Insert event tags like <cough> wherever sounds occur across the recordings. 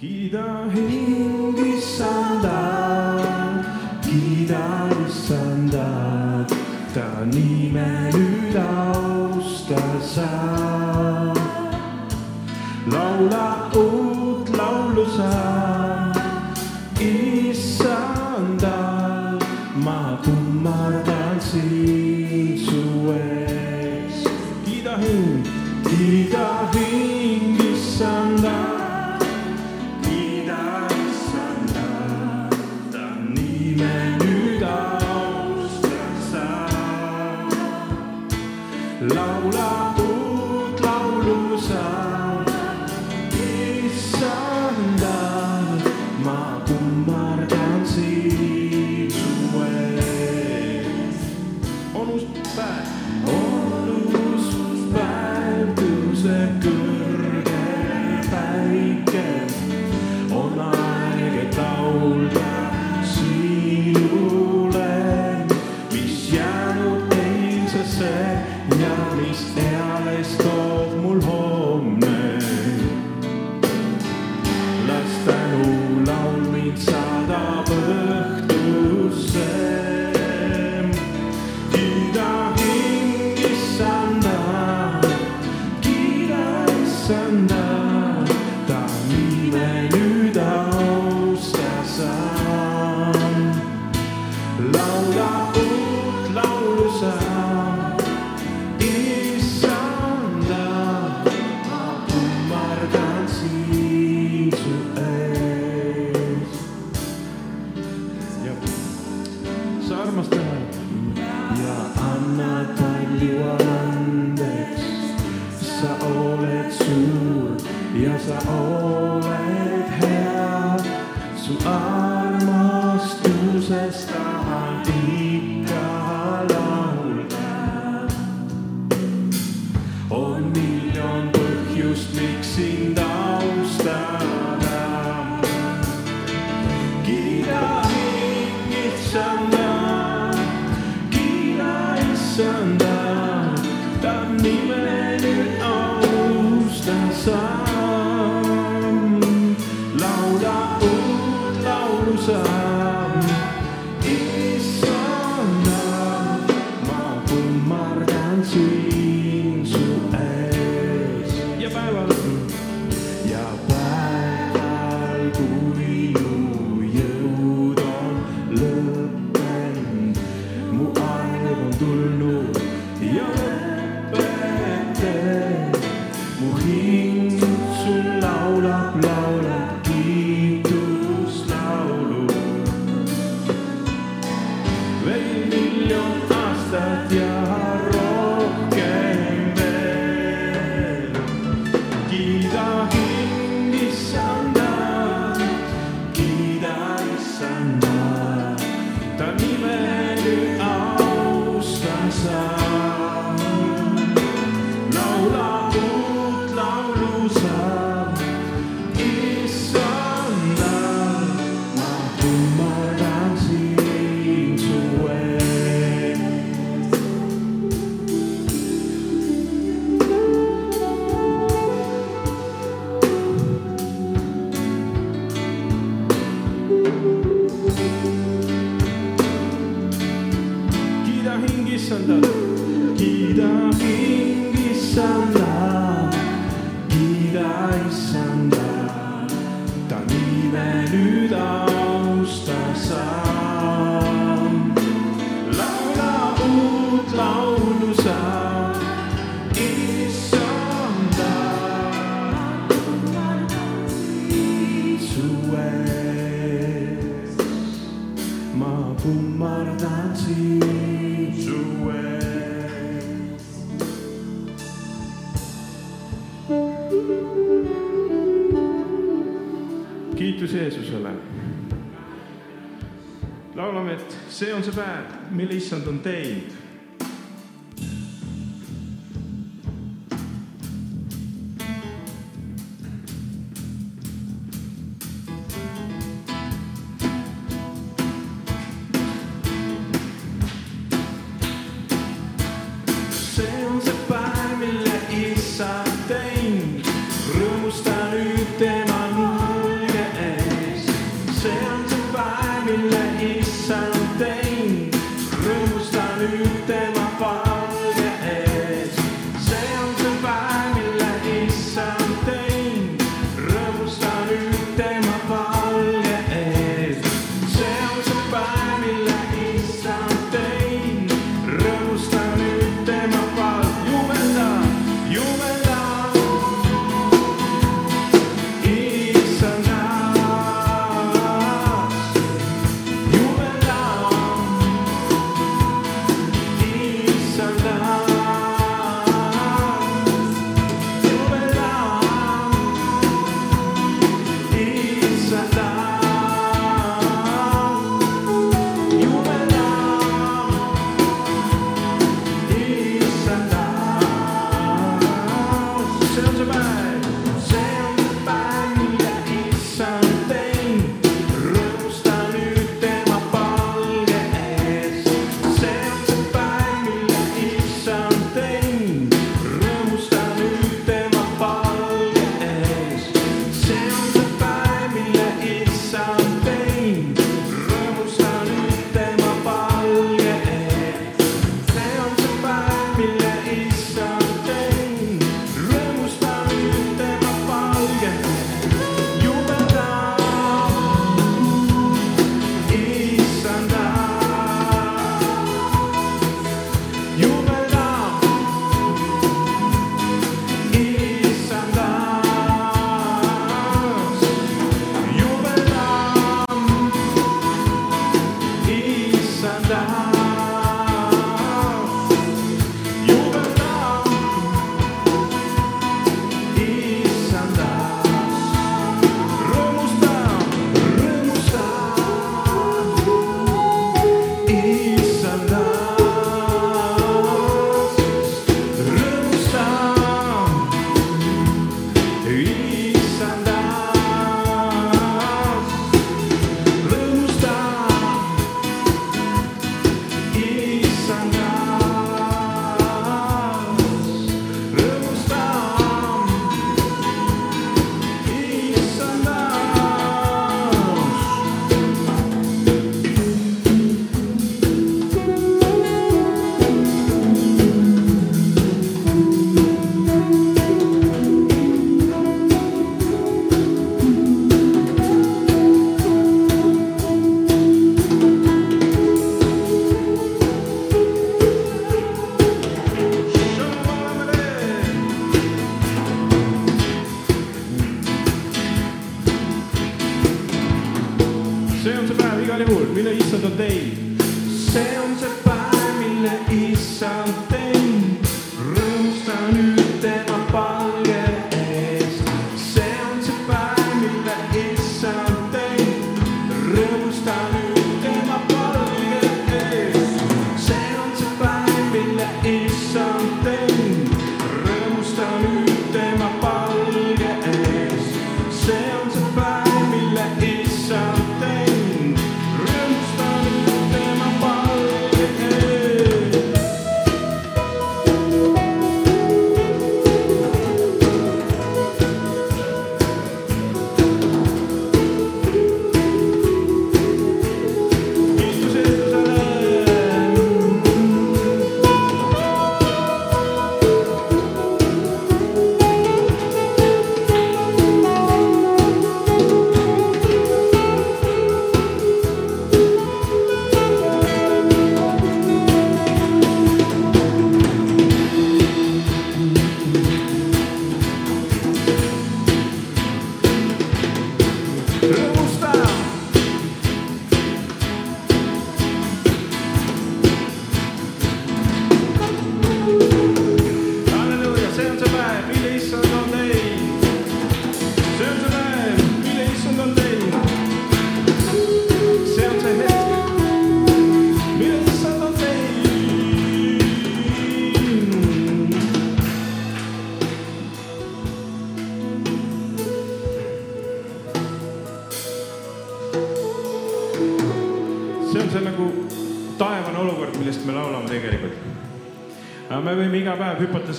Kiida hing issandat, kiida issandat, ta nime nüüd austa saab. laula uut laulu sa, issandat, ma kummardan sind su ees. kiida hing, kiida hing. see on see päev, mille issand on teinud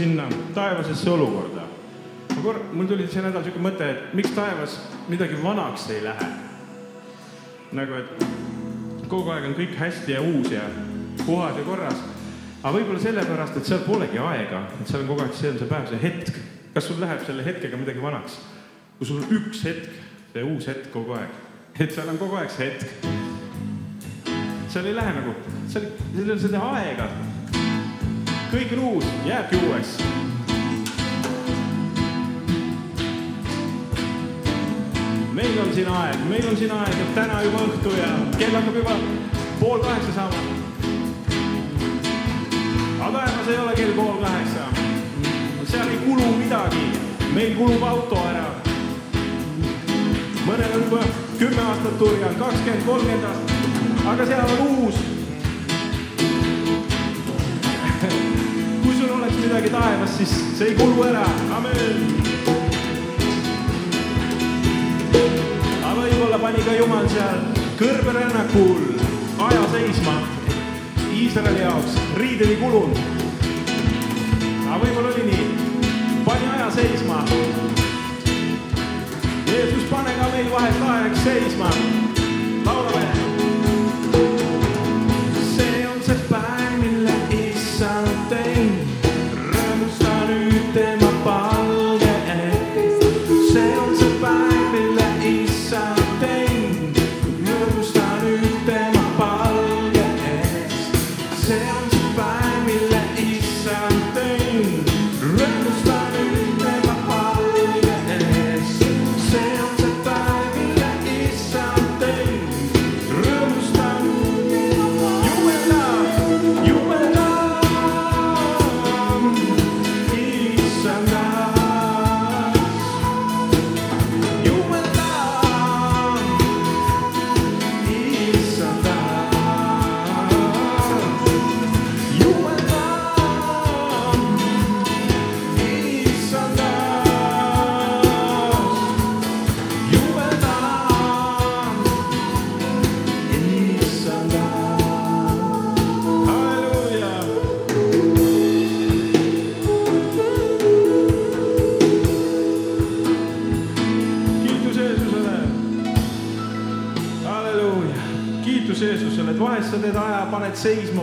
sinna taevasesse olukorda. mul tuli see nädal niisugune mõte, et miks taevas midagi vanaks ei lähe. nagu, et kogu aeg on kõik hästi ja uus ja puhas ja korras. aga võib-olla sellepärast, et seal polegi aega, et seal on kogu aeg, see on see päev, see hetk. kas sul läheb selle hetkega midagi vanaks? kui sul on üks hetk, see uus hetk kogu aeg, et seal on kogu aeg see hetk seal ei lähe nagu, seal, seal ei ole seda aega. Kõik on uus, jääbki uueks. meil on siin aeg, meil on siin aeg, et täna juba õhtu ja kell hakkab juba pool kaheksa saama. aga taevas ei ole kell pool kaheksa. seal ei kulu midagi, meil kulub auto ära. mõnel on juba kümme aastat all, kakskümmend, kolmkümmend aastat, aga seal on uus. Midagi taevas, siis see ei kulu ära, amen. aga võib-olla pani ka Jumal seal kõrberännakul aja seisma Iisraeli jaoks, riided ei kulunud. aga võib-olla oli nii, pani aja seisma Jeesus, pane ka meil vahest aeg seisma.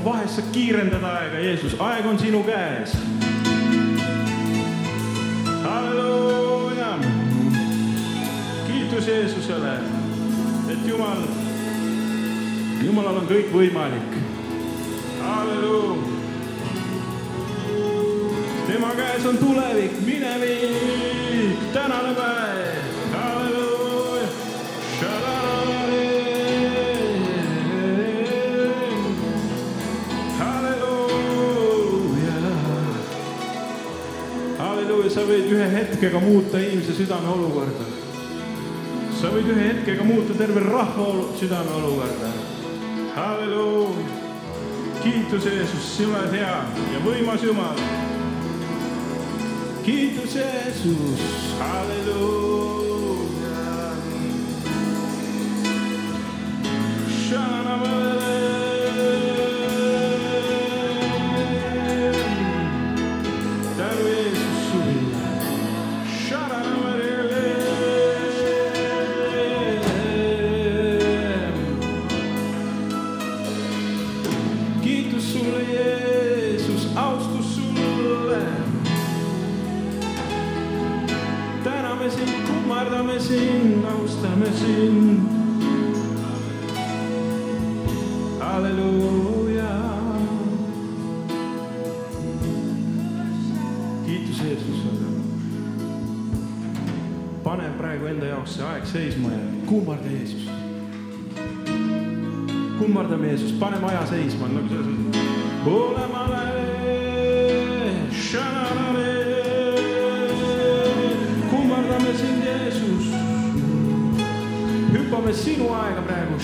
Vahest sa kiirendad aega, Jeesus, aeg on sinu käes. halleluuja, kiitus Jeesusele, et Jumal, Jumalal on kõik võimalik. halleluuja! Tema käes on tulevik, minevik, tänane päev, võid ühe hetkega muuta inimese südame olukorda. sa võid ühe hetkega muuta terve rahva südame olukorda. halleluuja, kiitus Jeesus, sina oled hea ja võimas Jumal kiitus Jeesus, halleluuja. Jeesusele. pane praegu enda jaoks see aeg seisma ja kummarda Jeesust. kummardame Jeesust, paneme aja seisma nagu selles mõttes. kummardame sind, Jeesus. hüppame sinu aega praegu.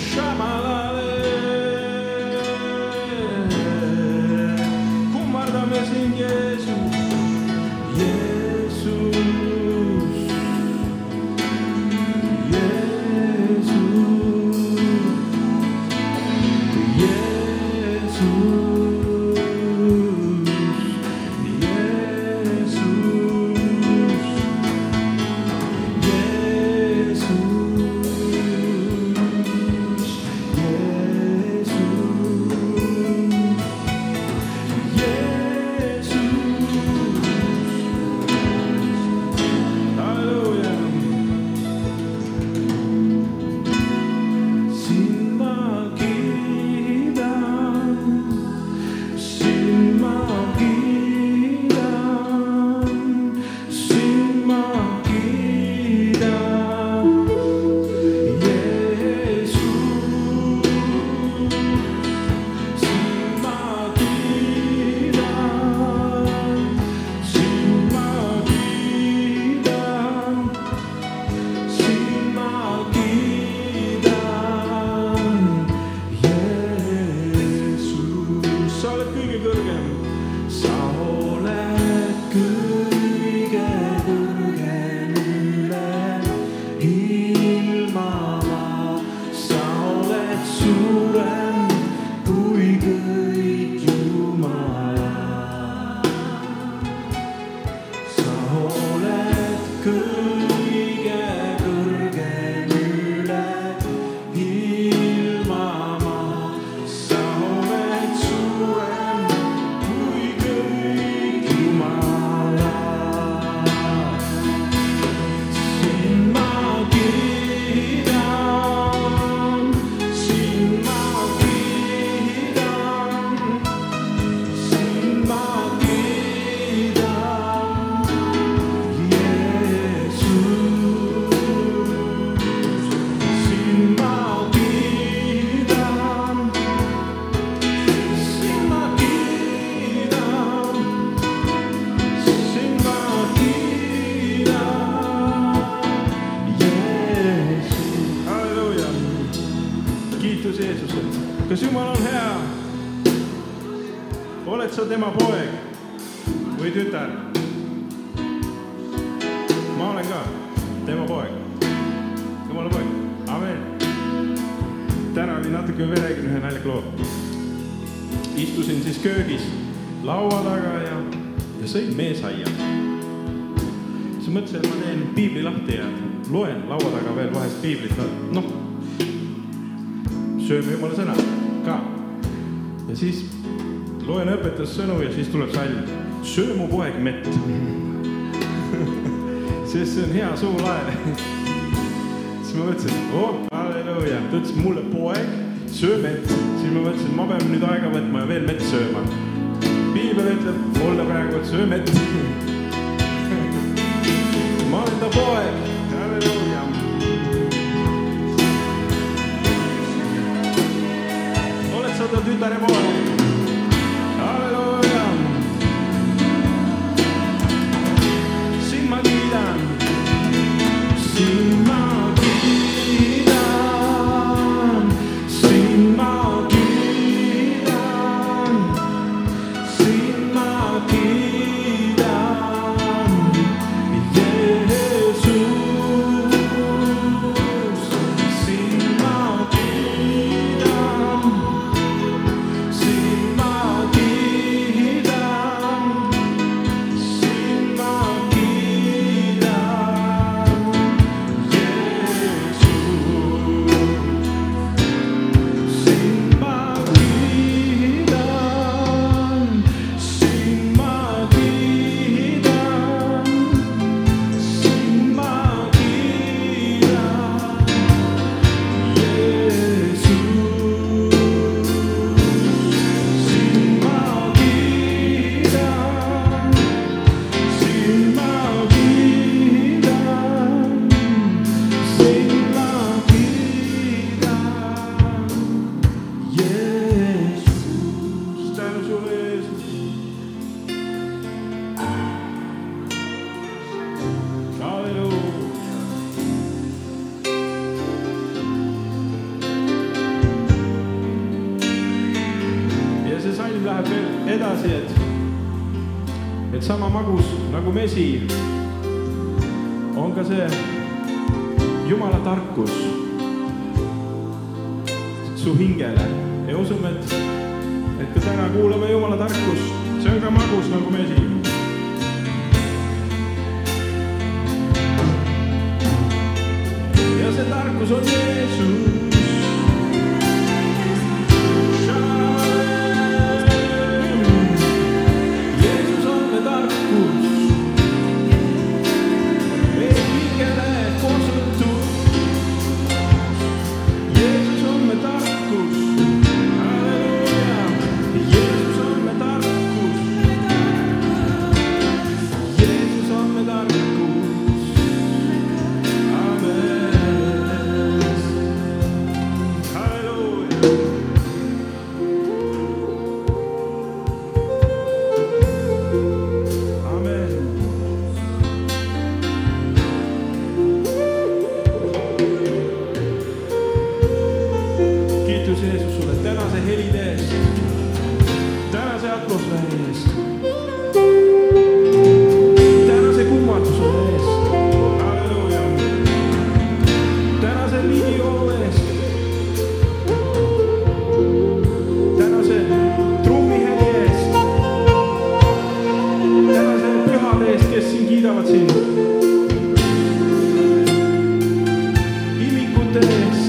Kiitus Jeesusele. kas Jumal on hea? oled sa tema poeg või tütar? ma olen ka tema poeg, jumala poeg, amen. täna oli natuke veel räägin ühe naljaka loo. istusin siis köögis laua taga ja, ja sõin meesaia. siis mõtlesin, et ma teen piibli lahti ja loen laua taga veel vahest piiblit, noh, sööme jumala sõna ka. ja siis loen õpetussõnu ja siis tuleb salm, söö mu poeg mett. <laughs> sest see on hea suulae. <laughs> siis ma mõtlesin, oh halleluuja, ta ütles mulle poeg, söö mett, siis ma mõtlesin, ma pean nüüd aega võtma ja veel mett sööma. piibel ütleb mulle praegu, et söö mett. <laughs> ma olen ta poeg, oled sa täna kuulame Jumala tarkust, see on ka magus nagu mesi. ja see tarkus on. Jeesus Deus.